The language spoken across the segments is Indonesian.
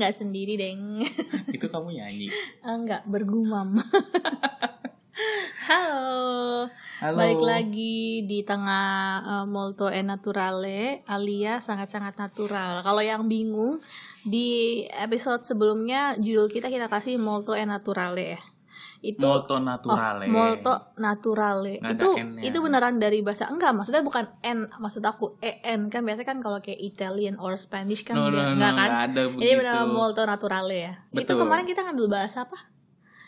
nggak sendiri, Deng. Itu kamu nyanyi. Enggak, bergumam. Halo. Halo. Balik lagi di tengah eh, molto e naturale alias sangat-sangat natural. Kalau yang bingung di episode sebelumnya judul kita kita kasih molto e naturale ya. Itu Molto Oh, naturale. molto naturale. Nggak itu N-nya. itu beneran dari bahasa enggak, maksudnya bukan N, maksud aku EN kan biasanya kan kalau kayak Italian or Spanish kan No, no, no, enggak kan? nggak ada Ini benar molto naturale ya. Itu Betul. kemarin kita ngambil bahasa apa?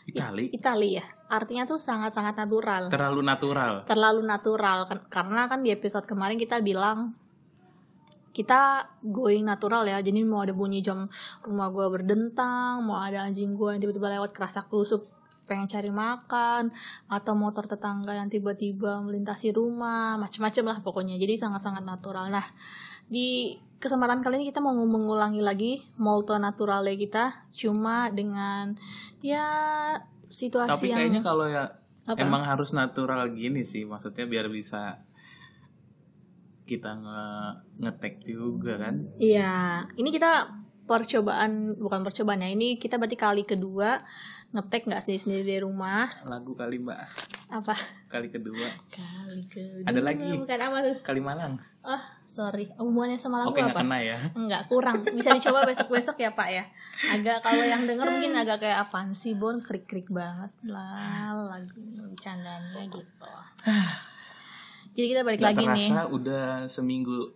Itali. Italia ya. Artinya tuh sangat-sangat natural. Terlalu natural. Terlalu natural kan karena kan di episode kemarin kita bilang kita going natural ya. Jadi mau ada bunyi jam rumah gua berdentang, mau ada anjing gua yang tiba-tiba lewat kerasa kerusuk pengen cari makan atau motor tetangga yang tiba-tiba melintasi rumah macam-macam lah pokoknya jadi sangat-sangat natural nah di kesempatan kali ini kita mau mengulangi lagi molto naturale kita cuma dengan ya situasi Tapi yang kayaknya kalau ya Apa? emang harus natural gini sih, maksudnya biar bisa kita nge ngetek juga kan. Iya, ini kita percobaan bukan percobaan ya. Ini kita berarti kali kedua ngetek nggak sendiri sendiri di rumah. Lagu kali mbak, Apa? kali kedua, Kali kedua. Ada lagi. Bukan apa tuh? kali Malang. Oh, sorry. Hubungannya sama lagu Oke nggak apa? kena ya. Enggak, kurang. Bisa dicoba besok-besok ya, Pak ya. Agak kalau yang denger mungkin agak kayak apaan sih, Bon? Krik-krik banget lah lagu bercandanya gitu. Jadi kita balik Gak lagi nih. terasa udah seminggu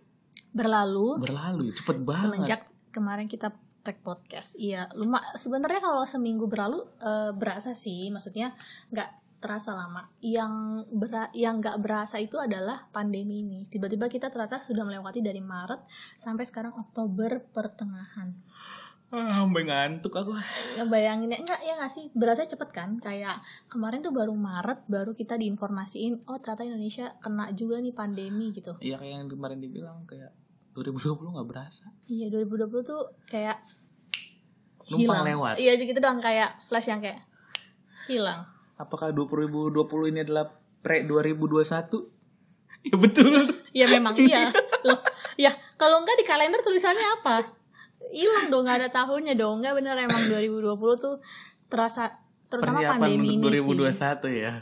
Berlalu berlalu, cepet banget. semenjak kemarin kita tag podcast. Iya luma sebenarnya kalau seminggu berlalu eh, berasa sih maksudnya nggak terasa lama. Yang bera yang nggak berasa itu adalah pandemi ini. Tiba-tiba kita ternyata sudah melewati dari Maret sampai sekarang Oktober pertengahan. Ah, sampai ngantuk aku. bayangin ya enggak ya nggak sih? Berasa cepet kan? Kayak kemarin tuh baru Maret baru kita diinformasiin oh ternyata Indonesia kena juga nih pandemi gitu. Iya kayak yang kemarin dibilang kayak 2020 nggak berasa. iya 2020 tuh kayak Numpang hilang. lewat. Iya gitu doang kayak flash yang kayak hilang. Apakah 2020 ini adalah pre 2021? ya betul. Ya memang iya. Loh, ya kalau enggak di kalender tulisannya apa? Hilang dong nggak ada tahunnya dong. Enggak bener emang 2020 tuh terasa terutama Persiapan pandemi ini 2021 sih ya.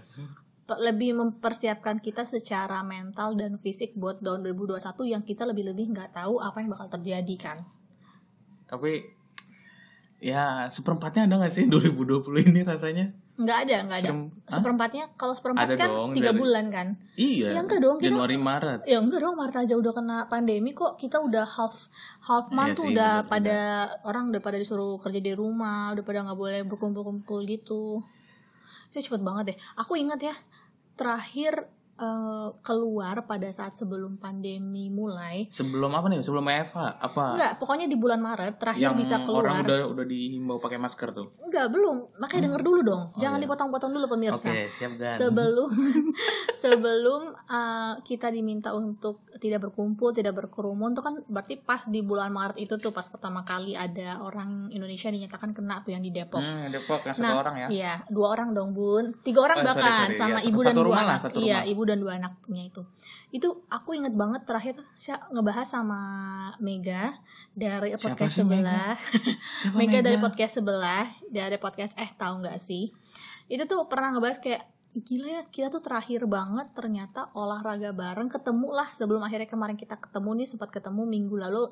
Lebih mempersiapkan kita secara mental dan fisik buat tahun 2021 yang kita lebih-lebih nggak tahu apa yang bakal terjadi kan. Tapi ya seperempatnya ada gak sih 2020 ini rasanya? Nggak ada, nggak ada. Serem-? Seperempatnya kalau seperempat Ada kan tiga dari- bulan kan. Iya. Ya enggak dong, kita- Januari Maret. Ya enggak dong, Maret aja udah kena pandemi kok. Kita udah half half month Iya tuh sih, udah benar, pada orang udah pada disuruh kerja di rumah, udah pada nggak boleh berkumpul-kumpul gitu. Saya cepet banget deh. Aku ingat ya, terakhir eh, keluar pada saat sebelum pandemi mulai. Sebelum apa nih? Sebelum Eva apa? Enggak, pokoknya di bulan Maret terakhir yang bisa keluar. orang udah udah dihimbau pakai masker tuh. Enggak, belum. Makanya denger dulu dong. Oh, Jangan iya. dipotong-potong dulu pemirsa. Oke, siap gan. sebelum sebelum uh, kita diminta untuk tidak berkumpul tidak berkerumun tuh kan berarti pas di bulan Maret itu tuh pas pertama kali ada orang Indonesia dinyatakan kena tuh yang di Depok Hmm, Depok yang satu Nah, orang ya. Iya, dua orang dong, Bun. Tiga orang Oh, sorry, bahkan sorry. sama Iya, ibu satu- dan satu dua rumah lah, anak. satu Iya, rumah. ibu dan dua anak punya itu. Itu aku inget banget terakhir saya ngebahas sama Mega dari Siapa podcast sih sebelah. Siapa Mega dari podcast sebelah, dari podcast eh tahu nggak sih? Itu tuh pernah ngebahas kayak gila ya kita tuh terakhir banget ternyata olahraga bareng ketemu lah sebelum akhirnya kemarin kita ketemu nih sempat ketemu minggu lalu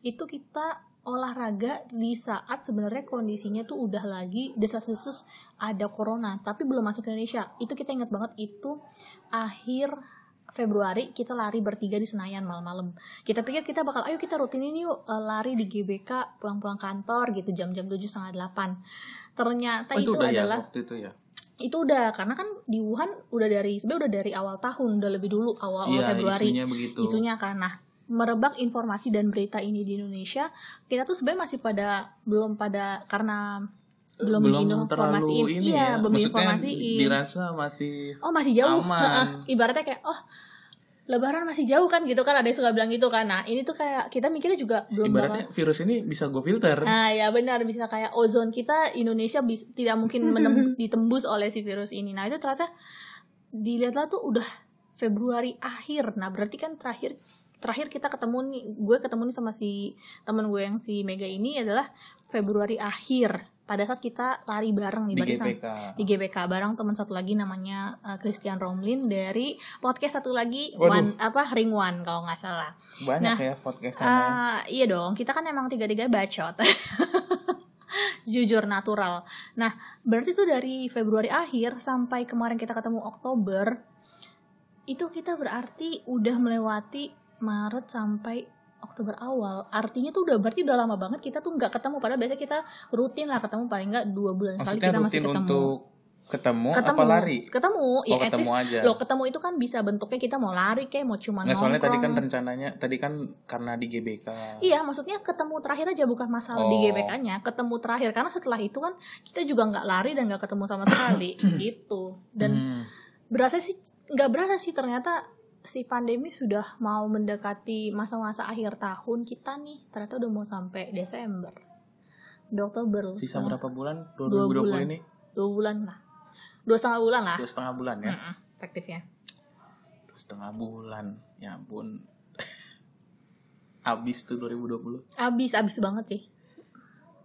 itu kita olahraga di saat sebenarnya kondisinya tuh udah lagi desas-desus ada corona tapi belum masuk ke Indonesia itu kita ingat banget itu akhir Februari kita lari bertiga di Senayan malam-malam. Kita pikir kita bakal, ayo kita rutin ini yuk eh, lari di GBK pulang-pulang kantor gitu jam-jam tujuh setengah delapan. Ternyata Oh, itu, itu, udah ya adalah waktu itu ya. itu udah karena kan di Wuhan udah dari sebenarnya udah dari awal tahun udah lebih dulu awal awal Iya, Februari isunya begitu. isunya kan nah merebak informasi dan berita ini di Indonesia kita tuh sebenarnya masih pada belum pada karena belum, diinformasiin terlalu ini iya ya. belum diinformasiin dirasa masih oh masih jauh Aman. Ibaratnya kayak oh lebaran masih jauh kan gitu kan ada yang suka bilang gitu kan nah ini tuh kayak kita mikirnya juga belum ibaratnya bakal virus ini bisa gue filter. Nah ya benar bisa kayak ozon kita Indonesia bis- tidak mungkin menem- ditembus oleh si virus ini. Nah itu ternyata dilihatlah tuh udah Februari akhir. Nah berarti kan terakhir terakhir kita ketemu nih gue ketemu nih sama si temen gue yang si Mega ini adalah Februari akhir pada saat kita lari bareng nih di barisan GPK di GBK bareng teman satu lagi namanya uh, Christian Romlin dari podcast satu lagi Waduh. One apa Ring One kalau nggak salah. banyak Nah, ya podcastnya Ah, iya dong, kita kan emang tiga-tiga bacot. Jujur natural. Nah, berarti tuh dari Februari akhir sampai kemarin kita ketemu Oktober, itu kita berarti udah melewati Maret sampai Oktober awal. Artinya tuh udah berarti udah lama banget kita tuh nggak ketemu. Padahal biasanya kita rutin lah ketemu paling nggak dua bulan sekali kita masih ketemu. untuk ketemu, ketemu, apa lari Ketemu, ya oh at ketemu least aja Loh, ketemu itu kan bisa bentuknya kita mau lari kayak mau cuma Nggak, soalnya tadi kan rencananya tadi kan karena di GBK Iya, maksudnya ketemu terakhir aja bukan masalah di Oh. GBK-nya, ketemu terakhir karena setelah itu kan kita juga nggak lari dan nggak ketemu sama sekali gitu. Dan Hmm. berasa sih nggak berasa sih ternyata si pandemi sudah mau mendekati masa-masa akhir tahun kita nih ternyata udah mau sampai Desember. Udah Oktober sisa berapa bulan? Dua 2020 bulan. ini? Dua bulan lah. Dua setengah bulan lah. Dua setengah bulan ya? Mm-mm, efektifnya. Dua setengah bulan. Ya ampun. Abis tuh 2020 abis abis banget sih.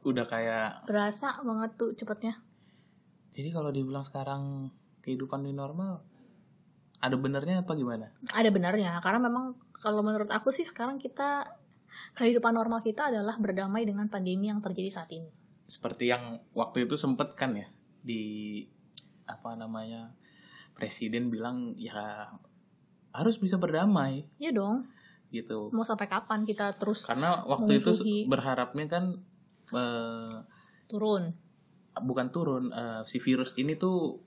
Udah kayak berasa banget tuh cepetnya. Jadi kalau dibilang sekarang kehidupan new normal ada benernya apa gimana? Ada benarnya karena memang kalau menurut aku sih sekarang kita kehidupan normal kita adalah berdamai dengan pandemi yang terjadi saat ini. Seperti yang waktu itu sempet kan ya di apa namanya presiden bilang ya harus bisa berdamai. Ya dong. Gitu. Mau sampai kapan kita terus karena waktu itu berharapnya kan eh, turun. bukan turun eh, si virus ini tuh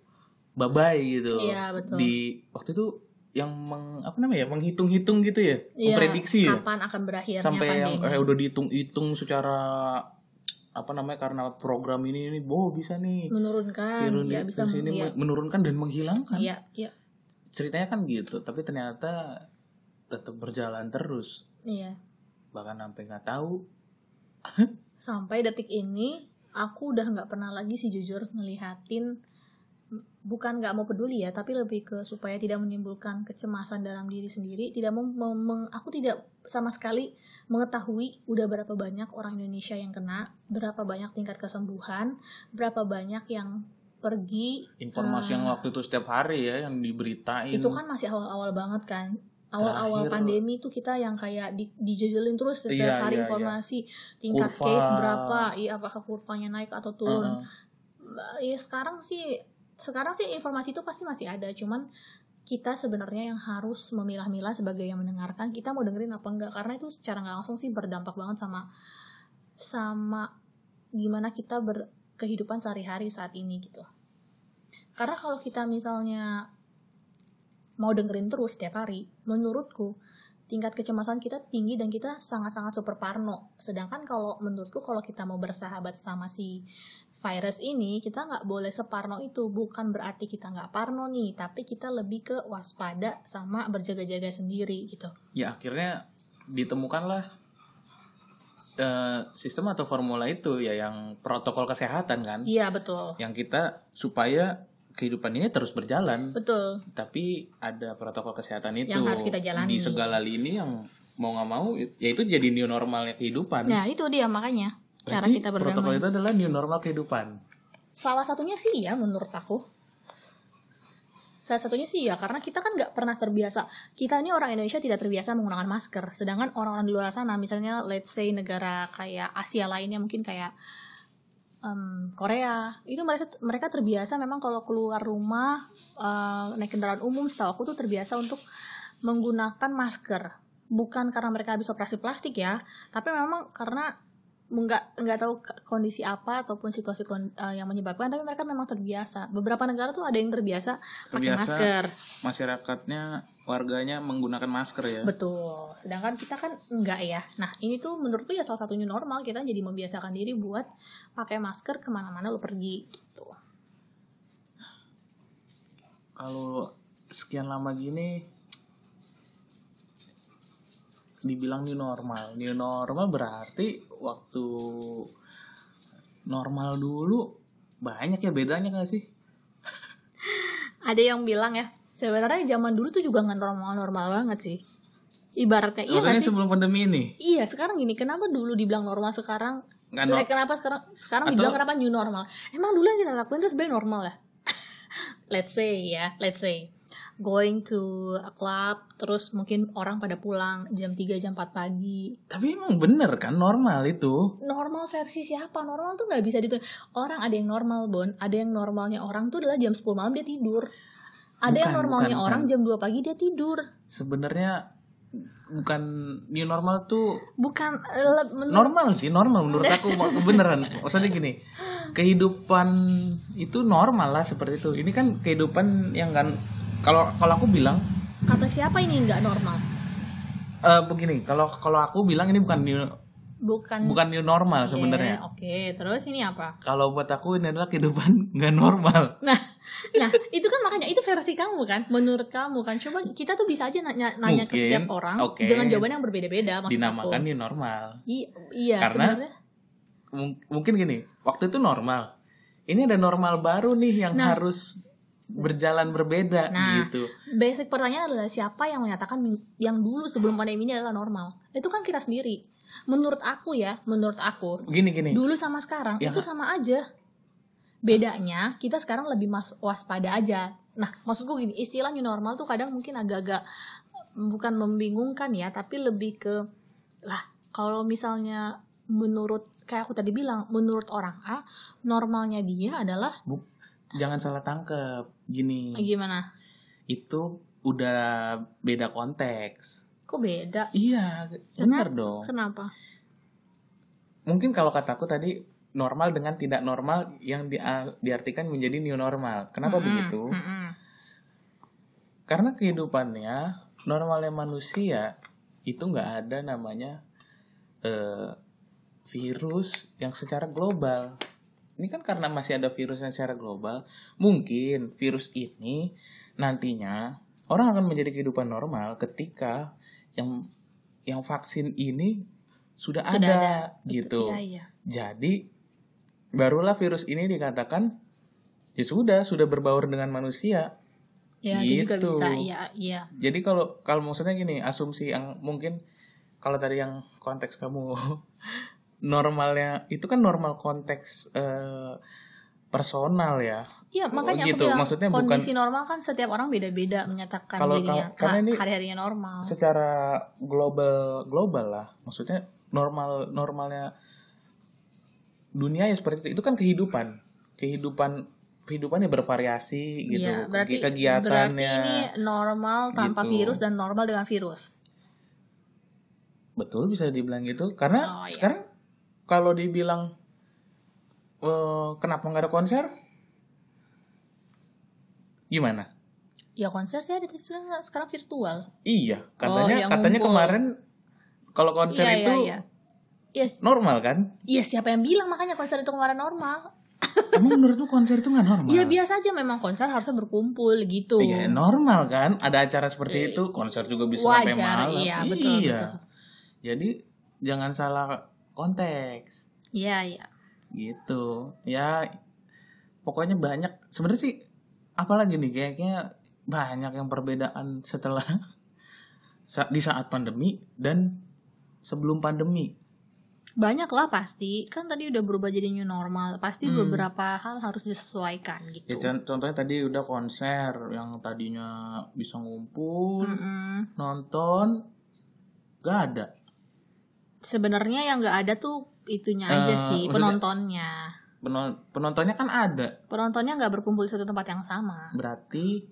babai gitu Iya, betul. di waktu itu yang meng, apa namanya menghitung-hitung gitu ya Iya, memprediksi ya. kapan akan berakhirnya sampai yang pandemi eh, udah dihitung-hitung secara apa namanya karena program ini ini oh bisa nih. Menurunkan ya bisa ini ya, menurunkan dan menghilangkan. Ya, ya, ceritanya kan gitu tapi ternyata tetap berjalan terus. Iya. bahkan sampai nggak tahu. Sampai detik ini aku udah nggak pernah lagi sih jujur ngelihatin bukan nggak mau peduli ya tapi lebih ke supaya tidak menimbulkan kecemasan dalam diri sendiri tidak mau mem- meng- aku tidak sama sekali mengetahui udah berapa banyak orang Indonesia yang kena berapa banyak tingkat kesembuhan berapa banyak yang pergi informasi yang Ah. waktu itu setiap hari ya yang diberitain itu kan masih awal-awal banget kan awal-awal pandemi itu kita yang kayak di, dijejelin terus setiap Iya, hari iya, informasi tingkat Kurva. case berapa iya apakah kurvanya naik atau turun Heeh. ya sekarang sih sekarang sih informasi itu pasti masih ada. Cuman kita sebenarnya yang harus memilah-milah sebagai yang mendengarkan kita mau dengerin apa enggak. Karena itu secara nggak langsung sih berdampak banget sama sama gimana kita berkehidupan sehari-hari saat ini gitu. Karena kalau kita misalnya mau dengerin terus setiap hari menurutku tingkat kecemasan kita tinggi dan kita sangat-sangat super parno. Sedangkan kalau menurutku kalau kita mau bersahabat sama si virus ini, kita nggak boleh separno itu. Bukan berarti kita nggak parno nih, tapi kita lebih ke waspada sama berjaga-jaga sendiri gitu. ya akhirnya ditemukanlah eh, sistem atau formula itu ya yang protokol kesehatan kan Iya betul, yang kita supaya kehidupan ini terus berjalan betul. tapi ada protokol kesehatan itu Yang harus kita jalani. di segala lini yang mau nggak mau ya itu jadi new normalnya kehidupan Nah itu dia makanya cara Berarti kita protokol berdamai. itu adalah new normal kehidupan Salah satunya sih ya menurut aku. Salah satunya sih ya karena kita kan nggak pernah terbiasa. Kita ini orang Indonesia tidak terbiasa menggunakan masker. Sedangkan orang-orang di luar sana, misalnya let's say negara kayak Asia lainnya mungkin kayak em, Korea, itu mereka mereka terbiasa memang kalau keluar rumah eh, naik kendaraan umum, setahu aku tuh terbiasa untuk menggunakan masker. Bukan karena mereka habis operasi plastik ya, tapi memang karena nggak nggak tahu kondisi apa ataupun situasi kon- eh, yang menyebabkan tapi mereka memang terbiasa. Beberapa negara tuh ada yang terbiasa pakai Terbiasa. masker. masyarakatnya warganya menggunakan masker ya. Betul. Sedangkan kita kan enggak ya. Nah ini tuh menurutku ya salah satunya normal. Kita jadi membiasakan diri buat pakai masker ke mana-mana lo pergi gitu. Kalau sekian lama gini dibilang new normal new normal berarti waktu normal dulu banyak ya bedanya gak sih ada yang bilang ya sebenarnya zaman dulu tuh juga nggak normal-normal banget sih ibaratnya iya sih? sebelum pandemi ini Iya, sekarang gini, kenapa dulu dibilang normal sekarang nggak Eh, no- kenapa sekarang sekarang Atau- dibilang kenapa new normal? Emang dulu yang kita lakuin itu sebenarnya normal ya? let's say ya, let's say going to a club terus mungkin orang pada pulang jam 3 jam 4 pagi. Tapi emang bener kan normal itu. Normal versi siapa? Normal tuh nggak bisa ditu. Orang ada yang normal, Bon. Ada yang normalnya orang tuh adalah jam 10 malam dia tidur. Ada yang Bukan, normalnya bukan, orang bukan. jam 2 pagi dia tidur. Sebenarnya bukan new normal tuh Bukan eh, menurut normal sih normal menurut aku beneran maksudnya gini kehidupan itu normal lah seperti itu ini kan kehidupan yang kan kalau kalau aku bilang kata siapa ini nggak normal? eh, begini kalau kalau aku bilang ini bukan new Bukan bukan new normal Iya, sebenarnya Oke, terus ini apa? kalau buat aku ini adalah kehidupan nggak normal Nah, nah itu kan makanya itu versi kamu kan, menurut kamu kan. Coba kita tuh bisa aja nanya, nanya ke Mungkin, setiap orang oke. dengan jawaban yang berbeda-beda. Dinamakan aku. new normal I- iya, Karena sebenarnya. Mung- mungkin gini waktu itu normal ini ada normal baru nih yang Nah. harus berjalan berbeda Nah. gitu Basic pertanyaan adalah siapa yang menyatakan yang dulu sebelum pandemi ini adalah normal? Itu kan kita sendiri. Menurut aku ya, menurut aku gini gini dulu sama sekarang Ya. itu sama aja. Bedanya kita sekarang lebih mas waspada aja. Nah, maksudku gini, istilah new normal tuh kadang mungkin agak-agak bukan membingungkan ya, tapi lebih ke lah kalau misalnya menurut kayak aku tadi bilang, menurut orang A, normalnya dia adalah Bu- jangan salah tangkep gini gimana? itu udah beda konteks Kok beda? iya benar dong Kenapa? mungkin kalau kataku tadi normal dengan tidak normal yang di- diartikan menjadi new normal kenapa Mm-mm, begitu mm-mm. karena kehidupannya normalnya manusia itu nggak ada namanya eh, virus yang secara global ini kan karena masih ada virus yang secara global mungkin virus ini nantinya orang akan menjadi kehidupan normal ketika yang yang vaksin ini sudah, Sudah ada, ada. gitu Iya, iya. jadi barulah virus ini dikatakan ya sudah sudah berbaur dengan manusia Ya, itu juga Gitu. bisa. Iya, iya. jadi kalau kalau maksudnya gini, asumsi yang mungkin kalau tadi yang konteks kamu normalnya itu kan normal konteks eh, personal ya. Iya, makanya gitu, aku bilang maksudnya bukan- kondisi normal kan setiap orang beda-beda menyatakan Kalau- dirinya kalau- karena ini- hari-harinya normal. Secara global global lah, maksudnya normal normalnya dunia ya seperti itu. Itu kan kehidupan. Kehidupan kehidupannya bervariasi gitu. Iya, berarti kegiatannya berarti ini normal tanpa Gitu. virus dan normal dengan virus. betul bisa dibilang gitu karena Oh, iya. sekarang kalau dibilang eh, kenapa nggak ada konser gimana Ya konser saya ada sekarang sekarang virtual. iya Oh, katanya yang katanya ngumpul. kemarin kalau konser Iya, itu iya, iya. Yes. normal kan Iya, siapa yang bilang makanya konser itu kemarin normal? emang menurutmu konser itu nggak normal Iya, biasa aja memang konser harusnya berkumpul gitu. Iya, normal kan ada acara seperti itu konser juga bisa sampai Wajar, malam iya, betul, iya betul. jadi jangan salah konteks Iya, iya. gitu ya pokoknya banyak sebenarnya sih apalagi nih kayaknya banyak yang perbedaan setelah di saat pandemi dan sebelum pandemi Banyak lah pasti. Kan tadi udah berubah jadi new normal. Pasti Hmm. beberapa hal harus disesuaikan gitu. ya con- contohnya tadi udah konser yang tadinya bisa ngumpul Mm-mm. nonton gak ada Sebenarnya yang nggak ada tuh itunya aja Eh, sih penontonnya. Penon- penontonnya kan ada Penontonnya nggak berkumpul di satu tempat yang sama. berarti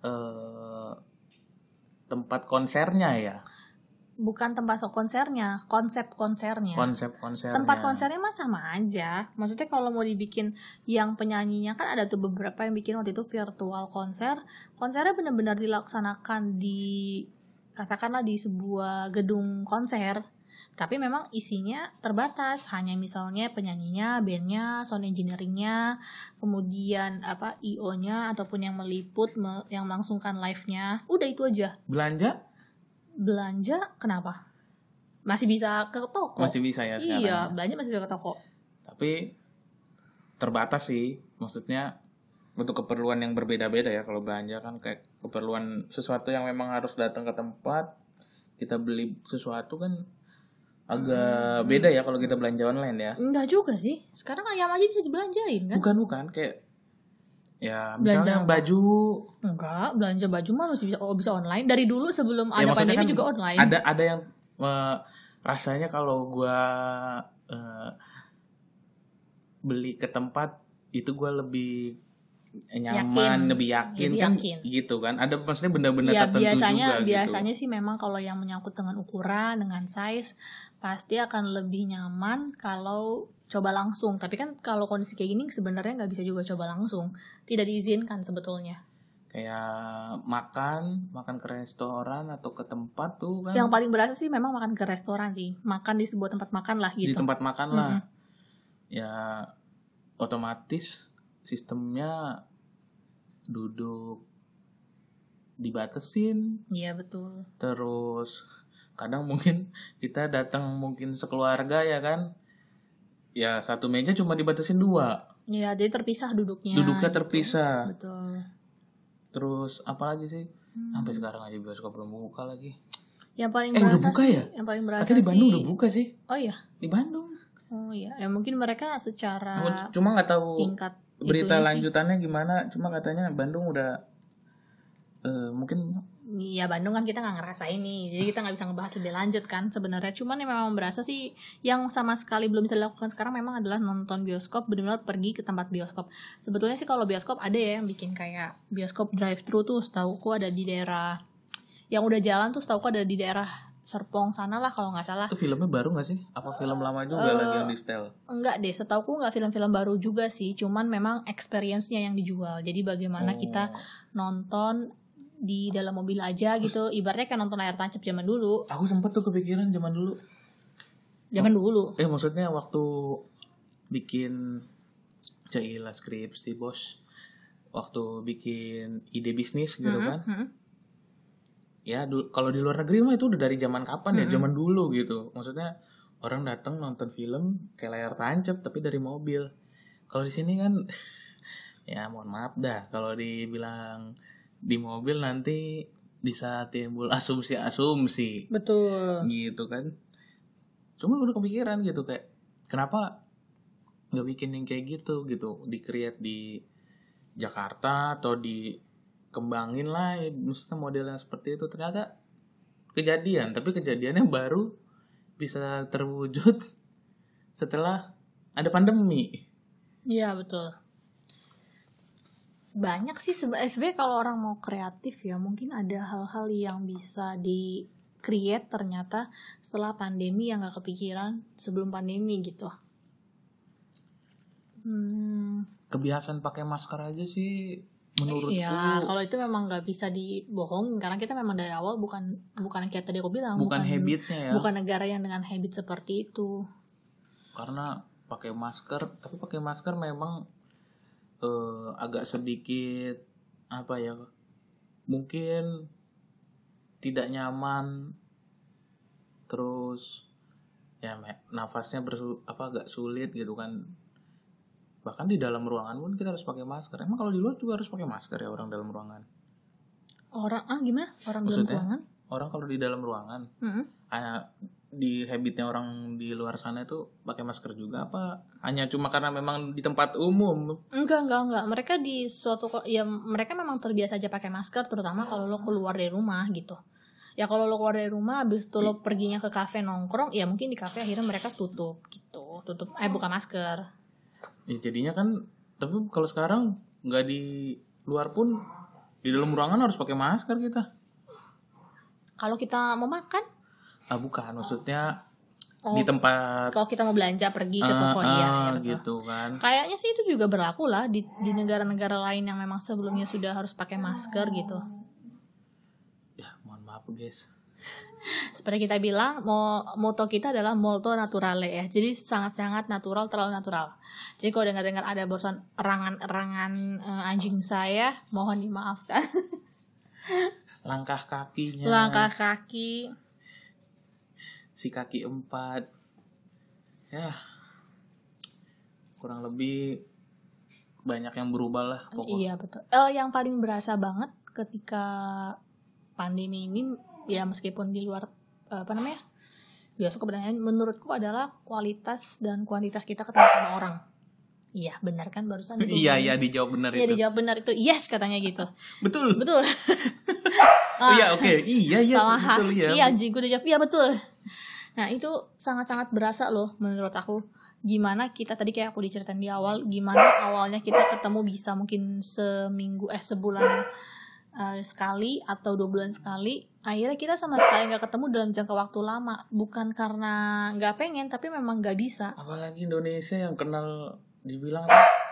eh, tempat konsernya ya Bukan tempat konsernya, konsep konsernya. konsep konsernya tempat konsernya mah sama aja. Maksudnya kalau mau dibikin yang penyanyinya kan ada tuh beberapa yang bikin waktu itu virtual konser. Konsernya benar-benar dilaksanakan di katakanlah di sebuah gedung konser. Tapi memang isinya terbatas, hanya misalnya penyanyinya, bandnya, sound engineeringnya, kemudian apa IO-nya ataupun yang meliput, me- yang melangsungkan live-nya, udah itu aja. belanja Belanja kenapa? Masih bisa ke toko. masih bisa ya sekarang Iya, belanja masih bisa ke toko. tapi terbatas sih maksudnya untuk keperluan yang berbeda-beda ya kalau belanja kan kayak keperluan sesuatu yang memang harus datang ke tempat kita beli sesuatu kan agak beda ya kalau kita belanja online ya. Enggak juga sih. Sekarang ayam aja bisa dibelanjain kan? Bukan bukan kayak ya Belanja misalnya apa? baju Enggak, belanja baju mah masih bisa oh, bisa online. Dari dulu sebelum Ya, ada pandemi kan juga online. ada ada yang eh, rasanya kalau gua eh, beli ke tempat itu gua lebih nyaman, Yakin. lebih yakin Lebih kan yakin. gitu kan. Ada maksudnya benda-benda Iya tertentu biasanya juga gitu. biasanya sih memang kalau yang menyangkut dengan ukuran dengan size pasti akan lebih nyaman kalau coba langsung tapi kan kalau kondisi kayak gini sebenarnya nggak bisa juga coba langsung tidak diizinkan sebetulnya kayak makan, makan ke restoran atau ke tempat tuh kan. yang paling berasa sih memang makan ke restoran sih makan di sebuah tempat makan lah di gitu tempat makan lah. Mhm. Ya otomatis sistemnya duduk dibatesin iya betul. Terus kadang mungkin kita datang mungkin sekeluarga ya kan? Ya satu meja cuma dibatasin dua. Iya jadi terpisah duduknya. Duduknya gitu. terpisah. Betul. Terus apalagi sih? Hmm. sampai sekarang aja bioskop belum buka lagi. Yang paling Eh, udah berasa buka sih, ya? yang paling berasa katanya di Bandung sih udah buka sih. Oh iya. Di Bandung. Oh iya. Ya mungkin mereka secara cuma nggak tahu tingkat berita itunya sih. lanjutannya gimana cuma katanya Bandung udah eh, mungkin Iya Bandung kan kita nggak ngerasain nih, jadi kita nggak bisa ngebahas lebih lanjut kan sebenarnya. Cuman yang memang berasa sih yang sama sekali belum bisa dilakukan sekarang memang adalah nonton bioskop benar-benar pergi ke tempat bioskop. Sebetulnya sih kalau bioskop ada ya yang bikin kayak bioskop drive thru tuh, setahuku ada di daerah yang udah jalan tuh setahuku ada di daerah Serpong sana lah kalau nggak salah. itu filmnya baru nggak sih apa film lama juga eh, lagi yang di setel Enggak deh, setahuku nggak film-film baru juga sih, cuman memang experience-nya yang dijual. Jadi bagaimana Oh. kita nonton di dalam mobil aja gitu, ibaratnya kayak nonton layar tancap zaman dulu. aku sempet tuh kepikiran zaman dulu Zaman dulu. eh maksudnya waktu bikin Cailah skripsi bos waktu bikin ide bisnis gitu Mhm, kan mhm. Ya kalau di luar negeri mah itu udah dari zaman kapan ya? Mm-mm. zaman dulu gitu. Maksudnya orang datang nonton film kayak layar tancap tapi dari mobil. Kalau di sini kan ya mohon maaf dah. Kalau dibilang di mobil nanti bisa timbul asumsi-asumsi. Betul. gitu kan. Cuma udah kepikiran gitu kayak kenapa nggak bikin yang kayak gitu gitu. Di create di Jakarta atau dikembangin lah maksudnya modelnya seperti itu ternyata kejadian tapi kejadiannya baru bisa terwujud setelah ada pandemi Iya betul. Banyak sih eh, sebenarnya kalau orang mau kreatif ya mungkin ada hal-hal yang bisa di create ternyata setelah pandemi yang gak kepikiran sebelum pandemi gitu. Hmm, kebiasaan pakai masker aja sih menurutku Iya, kalau itu memang nggak bisa dibohongin karena kita memang dari awal bukan bukan kayak tadi aku bilang bukan habitnya ya. bukan negara yang dengan habit seperti itu. karena pakai masker tapi pakai masker memang eh, agak sedikit apa ya mungkin tidak nyaman. Terus ya nafasnya bersu apa agak sulit gitu kan bahkan di dalam ruangan pun kita harus pakai masker emang kalau di luar juga harus pakai masker ya orang dalam ruangan Orang ah gimana? Orang dalam Maksudnya? ruangan? orang kalau di dalam ruangan Mm-mm. ah, di habitnya orang di luar sana itu pakai masker juga apa hanya cuma karena memang di tempat umum Enggak, enggak, enggak. Mereka di suatu ya mereka memang terbiasa aja pakai masker terutama kalau lo keluar dari rumah gitu. Ya kalau lo keluar dari rumah habis itu lo perginya ke kafe nongkrong, ya mungkin di kafe akhirnya mereka tutup gitu. Tutup eh buka masker. Ya jadinya kan tapi kalau sekarang nggak di luar pun di dalam ruangan harus pakai masker kita Kalau kita mau makan, ah bukan maksudnya oh, di tempat kalau kita mau belanja pergi ke ah, toko iya, ah, ya, betul. gitu kan Kayaknya sih itu juga berlaku lah di di negara-negara lain yang memang sebelumnya sudah harus pakai masker gitu. ya mohon maaf guys Seperti kita bilang, mo moto kita adalah molto naturale ya. Jadi sangat-sangat natural, terlalu natural. Jadi kalau dengar-dengar ada barusan erangan-erangan eh, anjing saya, mohon dimaafkan. langkah kakinya Langkah kaki. si kaki empat ya kurang lebih banyak yang berubah lah pokoknya Iya betul. Eh yang paling berasa banget ketika pandemi ini ya meskipun di luar apa namanya bioskop kebenaran menurutku adalah kualitas dan kuantitas kita ketemu sama orang. Iya benar kan barusan iya iya dijawab benar iya itu. dijawab benar itu. Yes katanya gitu. Betul. Betul. Oh, Ah, iya oke. Iya iya salah khas. betul ya iya anjing gue udah jawab. Iya betul. Nah itu sangat-sangat berasa loh menurut aku. Gimana kita tadi kayak aku diceritain di awal gimana awalnya kita ketemu bisa mungkin seminggu eh sebulan eh, sekali atau dua bulan sekali akhirnya kita sama sekali nggak ketemu dalam jangka waktu lama. Bukan karena nggak pengen tapi memang nggak bisa. Apalagi Indonesia yang kenal dibilang apa?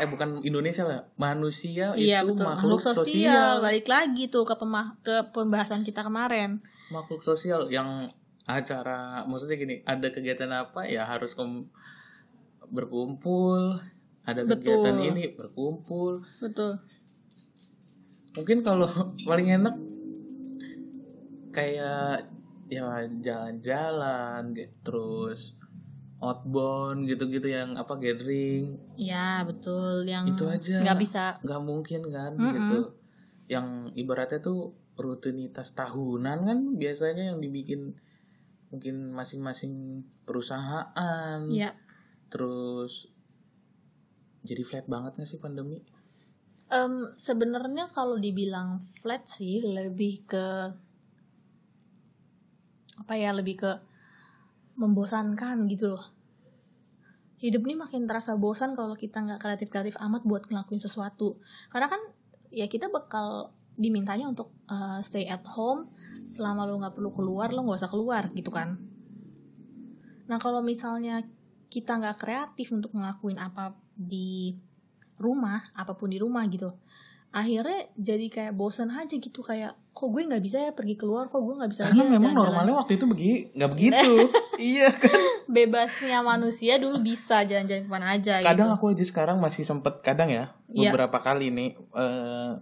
eh bukan Indonesia lah manusia iya itu betul. makhluk, makhluk sosial. balik lagi tuh ke pemah ke pembahasan kita kemarin. Makhluk sosial yang acara maksudnya gini ada kegiatan apa ya harus kem- berkumpul. Ada Betul. kegiatan ini berkumpul. Betul mungkin kalau paling enak kayak ya jalan-jalan gitu terus outbound gitu-gitu yang apa gathering. Iya betul yang Itu aja. nggak bisa. Nggak mungkin kan Mm-mm. gitu. Yang ibaratnya tuh rutinitas tahunan kan biasanya yang dibikin mungkin masing-masing perusahaan. Ya terus jadi flat banget gak sih pandemi Em, sebenarnya kalau dibilang flat sih lebih ke apa ya lebih ke membosankan gitu loh. Hidup ini makin terasa bosan kalau kita nggak kreatif kreatif amat buat ngelakuin sesuatu. Karena kan ya kita bakal dimintanya untuk uh, stay at home. Selama lo nggak perlu keluar lo nggak usah keluar gitu kan. Nah kalau misalnya kita nggak kreatif untuk ngelakuin apa di rumah apa pun di rumah gitu. Akhirnya jadi kayak bosan aja gitu kayak kok gue nggak bisa ya pergi keluar? Kok gue nggak bisa karena memang jalan-jalan." normalnya waktu itu begi nggak begitu. Iya kan? Bebasnya manusia dulu bisa jalan-jalan ke mana aja kadang gitu. aku aja sekarang masih sempet kadang ya Iya. beberapa kali nih eh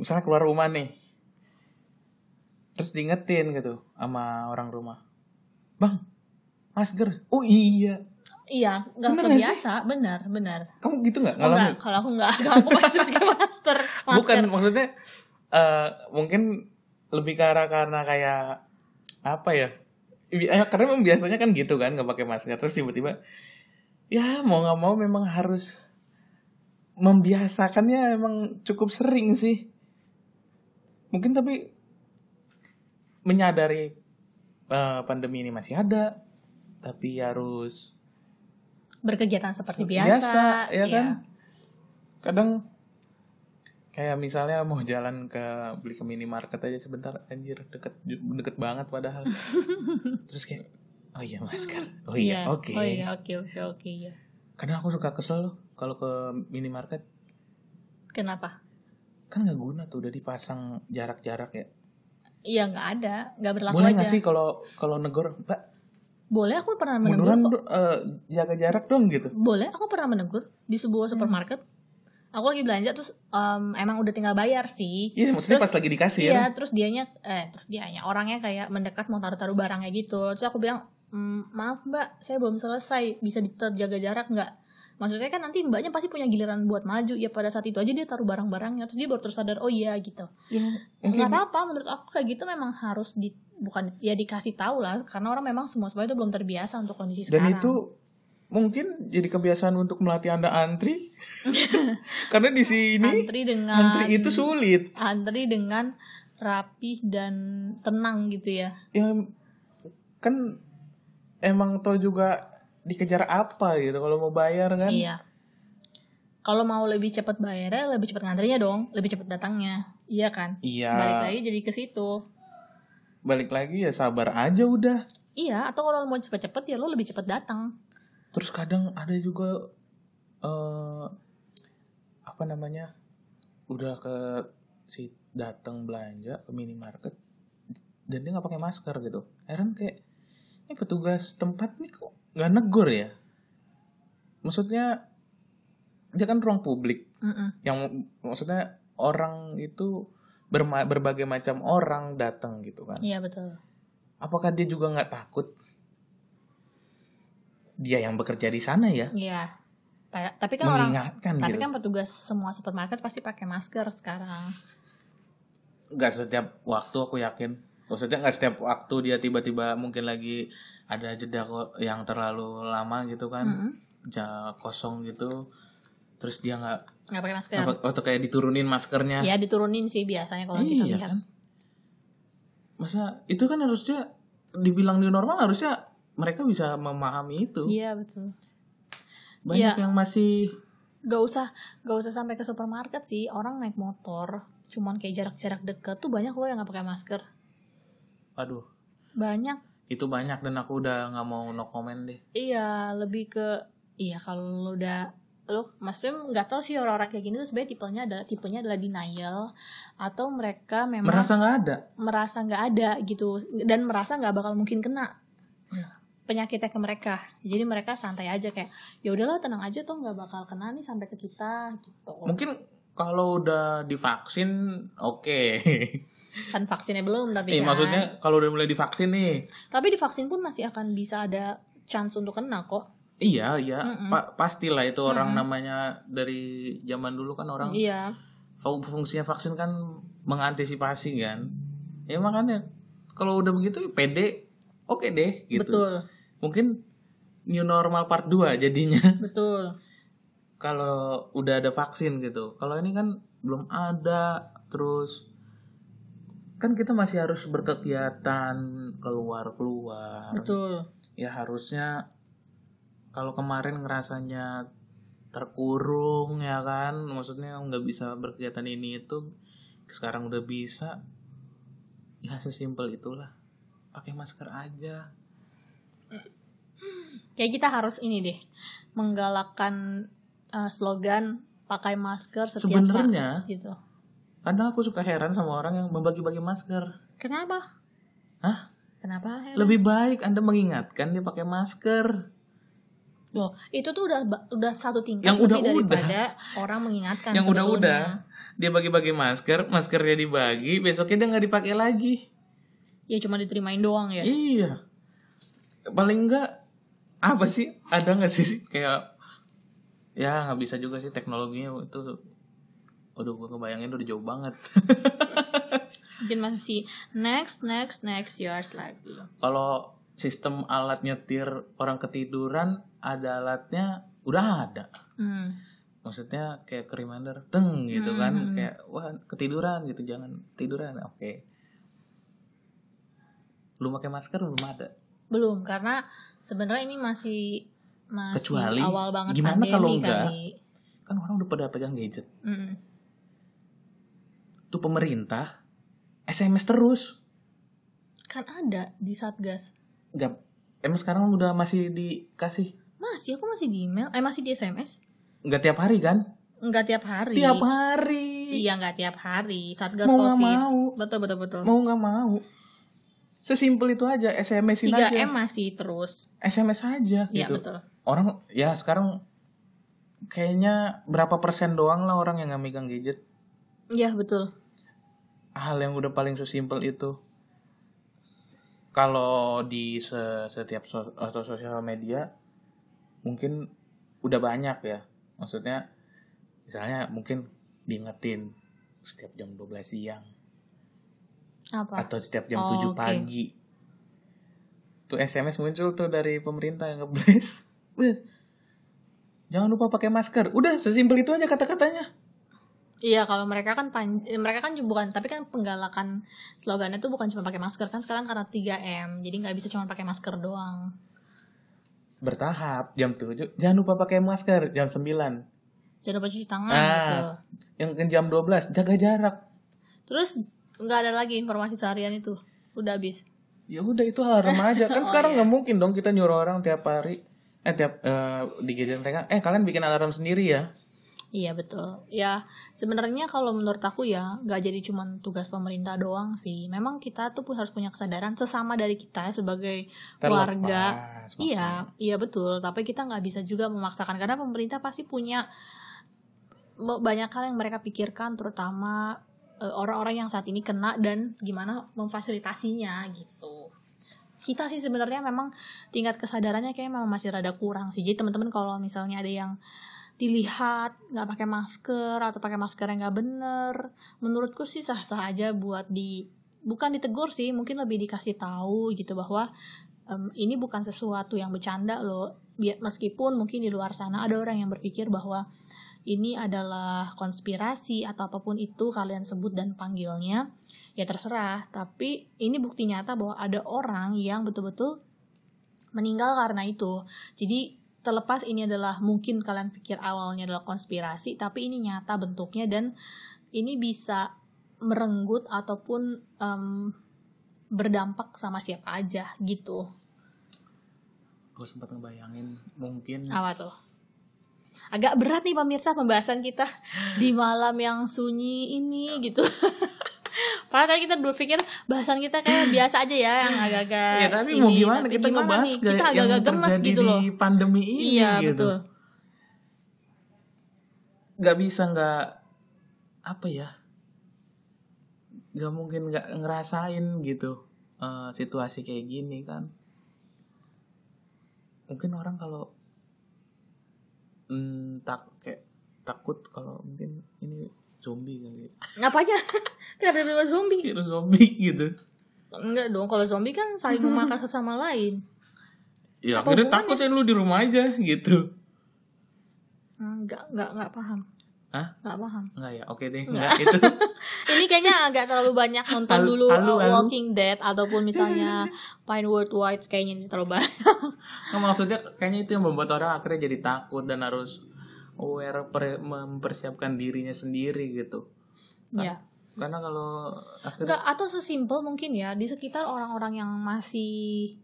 misalnya keluar rumah nih terus diingetin gitu sama orang rumah. Bang masker? Oh iya iya nggak sih? kebiasa. benar benar kamu gitu nggak Oh, enggak kalau aku nggak kalau aku masih pakai masker masker. bukan maksudnya eh mungkin lebih ke arah karena kayak apa ya? Eh, karena memang biasanya kan gitu kan nggak pakai masker. Terus tiba-tiba ya mau nggak mau memang harus membiasakannya emang cukup sering sih. Mungkin tapi menyadari eh, pandemi ini masih ada tapi harus berkegiatan seperti Biasa, biasa, ya iya. kan? kadang kayak misalnya mau jalan ke beli ke minimarket aja sebentar anjir deket deket banget padahal. Terus kayak oh iya masker. Oh iya oke. Oh iya oke oke oke iya. Kadang aku suka kesel loh kalau ke minimarket. Kenapa? Kan nggak guna tuh udah dipasang jarak-jarak ya. Iya nggak ada nggak berlaku boleh aja. nggak sih kalau kalau negor mbak boleh aku pernah menegur kok. eh, jaga jarak dong gitu. Boleh aku pernah menegur di Hmm. sebuah supermarket. Aku lagi belanja terus em, emang udah tinggal bayar sih. Iya maksudnya Terus- pas lagi dikasih iya ya terus dianya eh terus dianya orangnya kayak mendekat mau taruh-taruh barangnya gitu. Terus aku bilang "Mm, maaf mbak saya belum selesai. Bisa terjaga jarak nggak? Maksudnya kan nanti mbaknya pasti punya giliran buat maju. Ya pada saat itu aja dia taruh barang-barangnya. Terus dia baru tersadar oh iya gitu. Ya, nggak apa-apa menurut aku kayak gitu memang harus di bukan ya dikasih tahu lah karena orang memang semua semua itu belum terbiasa untuk kondisi Dan sekarang itu mungkin jadi kebiasaan untuk melatih Anda antri. Karena di sini antri dengan antri itu sulit. antri dengan rapi dan tenang gitu ya Ya kan emang tau juga dikejar apa gitu kalau mau bayar kan. Iya. Kalau mau lebih cepat bayarnya, lebih cepat ngantrinya dong, lebih cepat datangnya. Iya kan? Iya. Balik lagi jadi ke situ. Balik lagi ya sabar aja udah. Iya, atau kalau mau cepet-cepet ya lo lebih cepat datang. Terus kadang ada juga eh apa namanya? Udah ke si datang belanja ke minimarket dan dia nggak pakai masker gitu. Heran kayak ini petugas tempat nih kok nggak negor ya? Maksudnya dia kan ruang publik Mm-mm. yang maksudnya orang itu berma- berbagai macam orang datang gitu kan. Iya betul. Apakah dia juga nggak takut? Dia yang bekerja di sana ya, Iya. Tapi kan orang, tapi gitu. kan petugas semua supermarket pasti pakai masker sekarang. Nggak setiap waktu aku yakin. Maksudnya nggak setiap waktu dia tiba-tiba mungkin lagi ada jeda yang terlalu lama gitu kan, Mm-mm. ja kosong gitu, terus dia nggak nggak pakai masker apa- atau kayak diturunin maskernya. ya diturunin sih biasanya kalau kita iya lihat kan. Masa itu kan harusnya dibilang new normal harusnya mereka bisa memahami itu. iya betul Banyak Iya. yang masih gak usah gak usah sampai ke supermarket sih orang naik motor cuman kayak jarak-jarak deket tuh banyak loh yang nggak pakai masker aduh, banyak itu banyak dan aku udah nggak mau no comment deh. iya lebih ke iya kalau udah lo maksudnya nggak tahu sih orang-orang kayak gini tuh sebenarnya tipenya adalah tipenya adalah denial atau mereka memang Merasa nggak ada. merasa nggak ada gitu dan merasa nggak bakal mungkin kena Iya. penyakitnya ke mereka jadi mereka santai aja kayak ya udahlah tenang aja tuh nggak bakal kena nih sampai ke kita gitu Mungkin kalau udah divaksin oke. kan vaksinnya belum tapi Nih, kan maksudnya kalau udah mulai divaksin nih. tapi di vaksin pun masih akan bisa ada chance untuk kena kok Iya, iya. Mm-mm. Pa- pastilah itu orang Mm-mm. namanya dari zaman dulu kan orang iya fung- fungsinya vaksin kan mengantisipasi kan. Ya makanya kalau udah begitu pede oke deh gitu. betul Mungkin new normal part 2 jadinya betul kalau udah ada vaksin gitu. Kalau ini kan belum ada terus kan kita masih harus berkegiatan keluar-keluar. betul ya harusnya kalau kemarin ngerasanya terkurung ya kan? Maksudnya nggak bisa berkegiatan ini itu sekarang udah bisa. Ya sesimpel itulah. Pakai masker aja. Kayak kita harus ini deh menggalakkan uh, slogan pakai masker setiap Sebenarnya- saat gitu. kadang aku suka heran sama orang yang membagi-bagi masker. Kenapa? Hah? kenapa Helen? lebih baik anda mengingatkan dia pakai masker Loh, itu tuh udah udah satu tingkat Yang lebih udah-udah. daripada orang mengingatkan yang udah-udah dia bagi-bagi masker maskernya dibagi besoknya dia nggak dipakai lagi Ya cuma diterimain doang ya. Iya. Paling enggak apa sih? Ada nggak sih kayak ya nggak bisa juga sih teknologinya itu. Aduh, gue kebayangin udah jauh banget. Mungkin masih next next next yours lagi. Kalau sistem alat nyetir orang ketiduran, ada alatnya udah ada. Hmm. Maksudnya kayak ke reminder, teng gitu kan, Hmm. kayak wah ketiduran gitu, jangan tiduran. Oke. Lu pakai masker belum ada. Belum karena sebenarnya ini masih masih Kecuali, awal banget gimana kalau enggak? kali. Kan orang udah pada pegang gadget. Mm. Tuh pemerintah SMS terus. Kan ada di Satgas. Enggak, emang sekarang udah masih dikasih Masih aku masih di email, eh masih di SMS. nggak tiap hari kan? Enggak tiap hari. Tiap hari. Iya enggak tiap hari. Satgas Mau Covid. mau. Betul betul betul. Mau nggak mau. Sesimpel itu aja, SMS-in 3 aja. M masih terus. SMS aja Iya gitu. betul. Orang ya sekarang kayaknya berapa persen doang lah orang yang nggak megang gadget. Iya betul. Hal yang udah paling sesimpel itu. Kalau di se- setiap so- atau sosial media mungkin udah banyak ya. Maksudnya misalnya mungkin diingetin setiap jam 12 siang Apa? atau setiap jam Oh, 7 oke. pagi. Tuh SMS muncul tuh dari pemerintah yang ngeblast. Wih, Jangan lupa pakai masker. Udah sesimpel itu aja kata-katanya. Iya kalau mereka kan pan- eh, mereka kan juga bukan tapi kan penggalakan slogannya tuh bukan cuma pakai masker kan sekarang karena 3M jadi nggak bisa cuma pakai masker doang. Bertahap jam 7. Jangan lupa pakai masker jam 9. Jangan lupa cuci tangan Ah. gitu. Yang jam 12 jaga jarak. Terus nggak ada lagi informasi seharian itu udah habis. Ya udah itu hal remaja. Kan Oh, sekarang iya. nggak mungkin dong kita nyuruh orang tiap hari eh tiap eh, di gadget mereka eh kalian bikin alarm sendiri ya. Iya betul. Ya sebenarnya kalau menurut aku ya nggak jadi cuma tugas pemerintah doang sih. Memang kita tuh pun harus punya kesadaran sesama dari kita sebagai keluarga. Terlepas, Iya, iya betul. Tapi kita nggak bisa juga memaksakan karena pemerintah pasti punya banyak hal yang mereka pikirkan, terutama eh, orang-orang yang saat ini kena dan gimana memfasilitasinya gitu. Kita sih sebenarnya memang tingkat kesadarannya kayak memang masih rada kurang sih. Jadi teman-teman kalau misalnya ada yang dilihat nggak pakai masker atau pakai masker yang nggak bener, menurutku sih sah-sah aja buat di bukan ditegur sih mungkin lebih dikasih tahu gitu bahwa em, ini bukan sesuatu yang bercanda loh. Biar meskipun mungkin di luar sana ada orang yang berpikir bahwa ini adalah konspirasi atau apa pun itu kalian sebut dan panggilnya ya terserah. Tapi ini bukti nyata bahwa ada orang yang betul-betul meninggal karena itu. Jadi terlepas ini adalah mungkin kalian pikir awalnya adalah konspirasi tapi ini nyata bentuknya dan ini bisa merenggut ataupun em, berdampak sama siapa aja gitu. Gue sempat ngebayangin mungkin apa tuh? Agak berat nih pemirsa pembahasan kita di malam yang sunyi ini gitu Padahal tadi kita berpikir bahasan kita kayak biasa aja ya yang agak-agak ya tapi ini, mau gimana tapi kita gimana ngebahas nih? gak kita agak-agak gemes gitu loh. di pandemi ini iya gitu. betul. Nggak bisa nggak apa ya nggak mungkin nggak ngerasain gitu eh, situasi kayak gini kan. Mungkin orang kalau hmm, tak kayak takut kalau mungkin ini zombie kali ya. ngapanya kenapa tiba zombie. Virus zombie gitu. Enggak dong kalau zombie kan saling memakan satu sama lain. Ya Apa akhirnya hubungannya? takut ya lu di rumah aja gitu. Enggak enggak enggak paham. Hah? enggak paham. Enggak ya? Oke deh Nggak. enggak itu ini kayaknya agak terlalu banyak nonton Halu- dulu halu, uh, halu. Walking Dead ataupun misalnya Pinewood White kayaknya ini terlalu banyak. Nah, maksudnya kayaknya itu yang membuat orang akhirnya jadi takut dan harus aware per- mempersiapkan dirinya sendiri gitu. Ya karena kalau akhirnya Enggak, atau sesimpel mungkin ya di sekitar orang-orang yang masih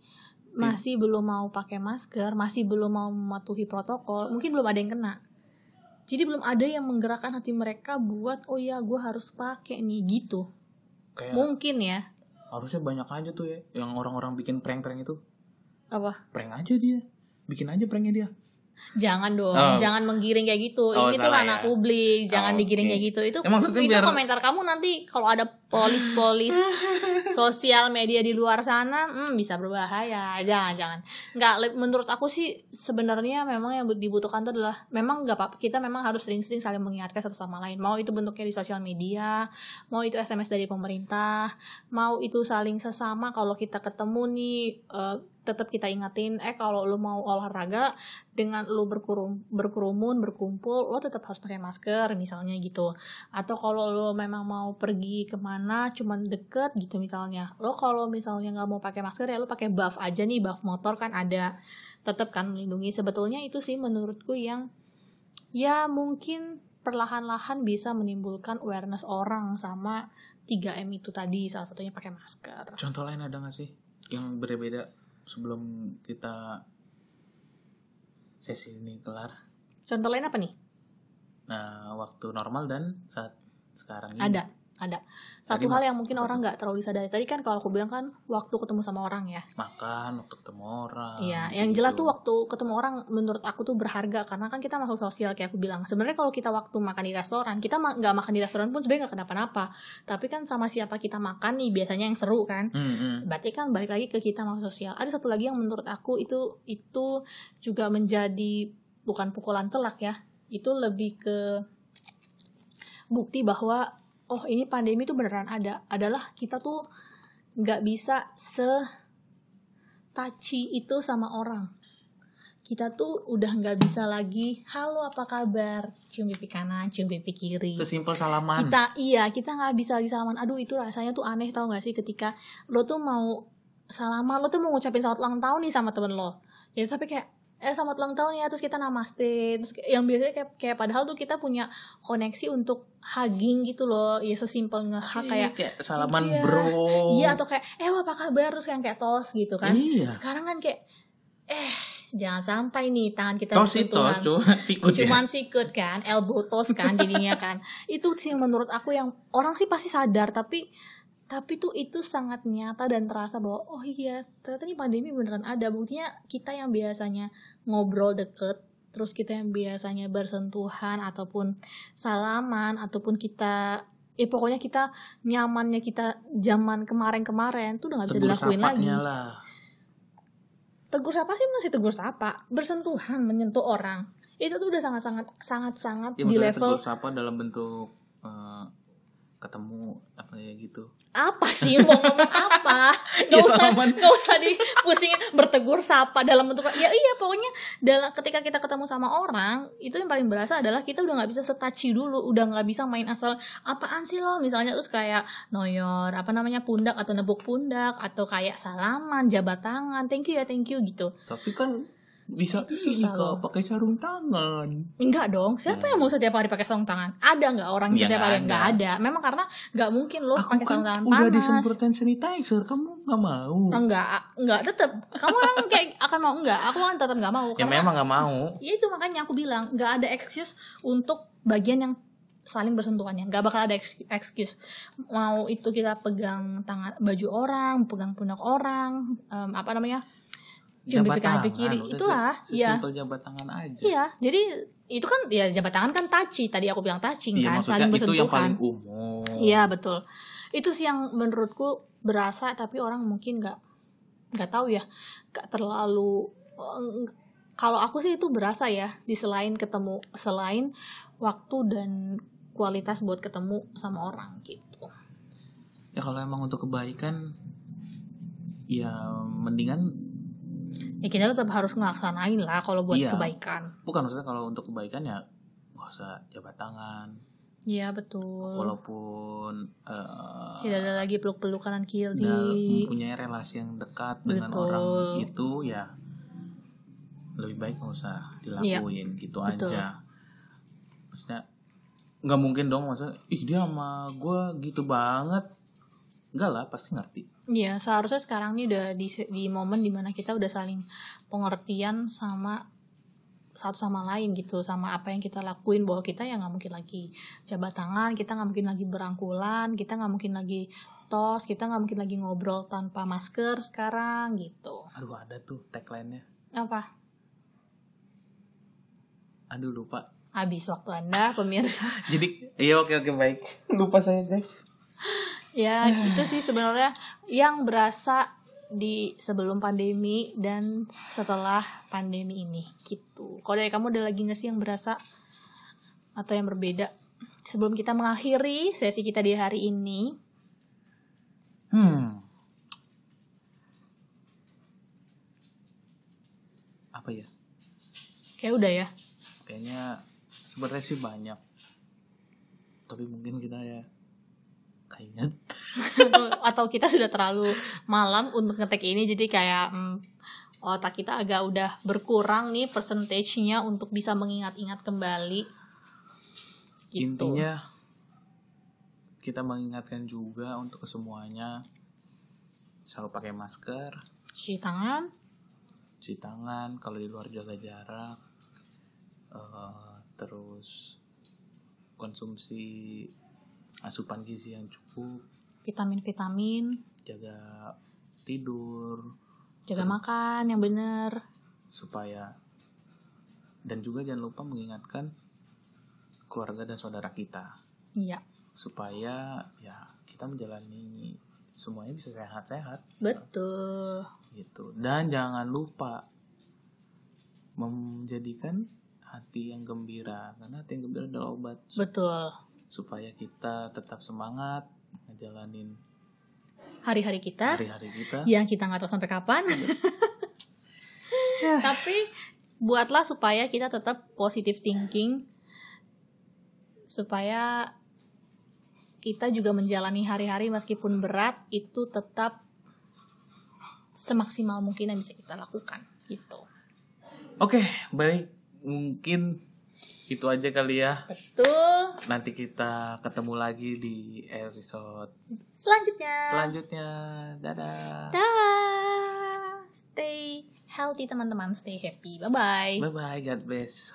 masih belum mau pakai masker, masih belum mau mematuhi protokol, mungkin belum ada yang kena. Jadi belum ada yang menggerakkan hati mereka buat oh ya gue harus pakai nih gitu. kayak Mungkin ya. harusnya banyak aja tuh ya yang orang-orang bikin prank-prank itu Apa? prank aja dia bikin aja pranknya dia Jangan dong, Oh. jangan menggiring kayak gitu. Oh, Ini tuh ranah ya. publik, jangan Oh, digiring oke. kayak gitu. Itu Ya, itu biar- komentar kamu nanti kalau ada polis-polis sosial media di luar sana, hmm, bisa berbahaya. Jangan, jangan. Nggak, menurut aku sih sebenarnya memang yang dibutuhkan itu adalah memang nggak apa-apa. Kita memang harus sering-sering saling mengingatkan satu sama lain. Mau itu bentuknya di sosial media, mau itu SMS dari pemerintah, mau itu saling sesama kalau kita ketemu nih eh, tetap kita ingatin eh kalau lu mau olahraga dengan lu berkurum, berkerumun berkumpul lo tetap harus pakai masker misalnya gitu atau kalau lo memang mau pergi ke mana cuman deket gitu misalnya. Lo kalau misalnya nggak mau pakai masker ya lo pakai buff aja nih buff motor kan ada. Tetap kan melindungi. Sebetulnya itu sih menurutku yang ya mungkin perlahan-lahan bisa menimbulkan awareness orang sama 3M itu tadi salah satunya pakai masker. Contoh lain ada nggak sih yang berbeda sebelum kita sesi ini kelar? Contoh lain apa nih? Nah waktu normal dan saat sekarang ini. Ada ada satu Tadi hal yang mungkin orang nggak terlalu disadari tadi kan kalau aku bilang kan waktu ketemu sama orang ya makan waktu ketemu orang Iya, yang jelas gitu. tuh waktu ketemu orang menurut aku tuh berharga karena kan kita makhluk sosial kayak aku bilang. Sebenarnya kalau kita waktu makan di restoran, kita nggak makan di restoran pun sebenarnya nggak kenapa-napa. Tapi kan sama siapa kita makan nih biasanya yang seru kan. Hmm, hmm. Berarti kan balik lagi ke kita makhluk sosial. Ada satu lagi yang menurut aku itu itu juga menjadi bukan pukulan telak ya. Itu lebih ke bukti bahwa oh ini pandemi tuh beneran ada. Adalah kita tuh nggak bisa se touchy itu sama orang. Kita tuh udah nggak bisa lagi, halo apa kabar, cium pipi kanan, cium pipi kiri. sesimpel salaman Kita iya kita nggak bisa lagi salaman. Aduh itu rasanya tuh aneh tau gak sih ketika lo tuh mau salaman, lo tuh mau ngucapin selamat ulang tahun nih sama temen lo. Ya tapi kayak eh selamat ulang tahun ya terus kita namaste. Terus kayak- yang biasanya kayak, kayak padahal tuh kita punya koneksi untuk hugging gitu loh. Ya sesimpel nge-hug Iya, kayak kayak salaman Iya. bro. Iya atau kayak eh apa kabar? Terus yang kayak tos gitu kan. iya. Sekarang kan kayak eh jangan sampai nih tangan kita tos tos cuma sikut ya. Cuman sikut kan, elbow toss kan jadinya kan. Itu sih menurut aku yang orang sih pasti sadar tapi tapi tuh itu sangat nyata dan terasa bahwa oh iya ternyata ini pandemi beneran ada. Buktinya kita yang biasanya ngobrol deket terus kita yang biasanya bersentuhan ataupun salaman ataupun kita eh pokoknya kita nyamannya kita zaman kemarin-kemarin tuh udah nggak bisa tegur dilakuin lagi. lah. Tegur sapa sih masih tegur sapa? Bersentuhan menyentuh orang. Itu tuh udah sangat sangat sangat sangat ya, di level tegur sapa dalam bentuk eh, ketemu apa ya gitu. Apa sih? Mau ngomong apa? Nggak Ya, usah nggak usah dipusingin bertegur sapa dalam bentuk ya iya pokoknya dalam ketika kita ketemu sama orang itu yang paling berasa adalah kita udah nggak bisa setaci dulu udah nggak bisa main asal apaan sih lo? misalnya terus kayak noyor apa namanya pundak atau nebuk pundak atau kayak salaman jabat tangan thank you ya thank you gitu. Tapi kan bisa Itu susah loh. kak pakai sarung tangan Enggak dong, siapa yang mau setiap hari pakai sarung tangan? Ada nggak orang Ya, setiap hari? Nggak ada. Memang karena nggak mungkin lo pakai kan sarung tangan udah panas. disemprot hand sanitizer kamu nggak mau Enggak, enggak tetap. Kamu kan kayak akan mau enggak? Aku kan tetap nggak mau. ya memang nggak mau ya itu makanya aku bilang nggak ada excuse untuk bagian yang saling bersentuhannya nggak bakal ada ex- excuse mau itu kita pegang tangan baju orang pegang pundak orang em, apa namanya cium pipi kanan pipi kiri udah itulah iya jabat tangan aja iya jadi itu kan ya jabat tangan kan touchy tadi aku bilang touching Iya, kan saling itu bersentuhan yang paling umum Iya betul. Itu sih yang menurutku berasa tapi orang mungkin nggak nggak tahu ya, nggak terlalu. eh, Kalau aku sih itu berasa ya di selain ketemu selain waktu dan kualitas buat ketemu sama orang gitu. ya kalau emang untuk kebaikan ya mendingan Ya kita tetap harus ngelaksanain lah kalau buat Iya. kebaikan. bukan maksudnya kalau untuk kebaikan ya nggak usah jabat tangan Iya betul. walaupun eh, Tidak ada lagi peluk-peluk kanan kiri. mempunyai relasi yang dekat dengan Betul. orang itu ya lebih baik nggak usah dilakuin gitu Iya. Betul. aja maksudnya nggak mungkin dong maksudnya ih dia sama gue gitu banget enggak lah pasti ngerti Iya, seharusnya sekarang ini udah di, di momen di mana kita udah saling pengertian sama satu sama lain gitu sama apa yang kita lakuin. Bahwa kita ya nggak mungkin lagi jabat tangan kita nggak mungkin lagi berangkulan kita nggak mungkin lagi tos kita nggak mungkin lagi ngobrol tanpa masker sekarang gitu. Aduh ada tuh tagline-nya. Apa? Aduh lupa. Habis waktu anda pemirsa. Jadi iya oke oke baik. Lupa saya guys ya itu sih sebenarnya yang berasa di sebelum pandemi dan setelah pandemi ini gitu. Kalau dari kamu ada lagi nggak sih yang berasa atau yang berbeda sebelum kita mengakhiri sesi kita di hari ini? hmm apa ya Kayak udah ya. kayaknya sebenarnya sih banyak tapi mungkin kita ya kayaknya atau, atau kita sudah terlalu malam untuk ngetek ini jadi kayak hmm, otak kita agak udah berkurang nih persentasenya untuk bisa mengingat-ingat kembali. Gitu. intinya kita mengingatkan juga untuk kesemuanya selalu pakai masker. Cuci tangan, cuci tangan kalau di luar jaga jarak. Eh, terus konsumsi asupan gizi yang cukup. Vitamin-vitamin, jaga tidur. Jaga makan yang bener. supaya dan juga jangan lupa mengingatkan keluarga dan saudara kita. Iya, supaya ya kita menjalani semuanya bisa sehat-sehat. Betul. gitu. Dan jangan lupa menjadikan hati yang gembira. Karena hati yang gembira adalah obat. Betul. Supaya kita tetap semangat ngejalanin Hari-hari kita hari-hari kita yang kita nggak tahu sampai kapan. Tapi buatlah supaya kita tetap positive thinking supaya kita juga menjalani hari-hari meskipun berat itu tetap semaksimal mungkin yang bisa kita lakukan gitu. oke baik mungkin itu aja kali ya Betul. nanti kita ketemu lagi di episode Selanjutnya. selanjutnya dadah Dah. Stay healthy teman-teman, stay happy. Bye bye. bye bye god bless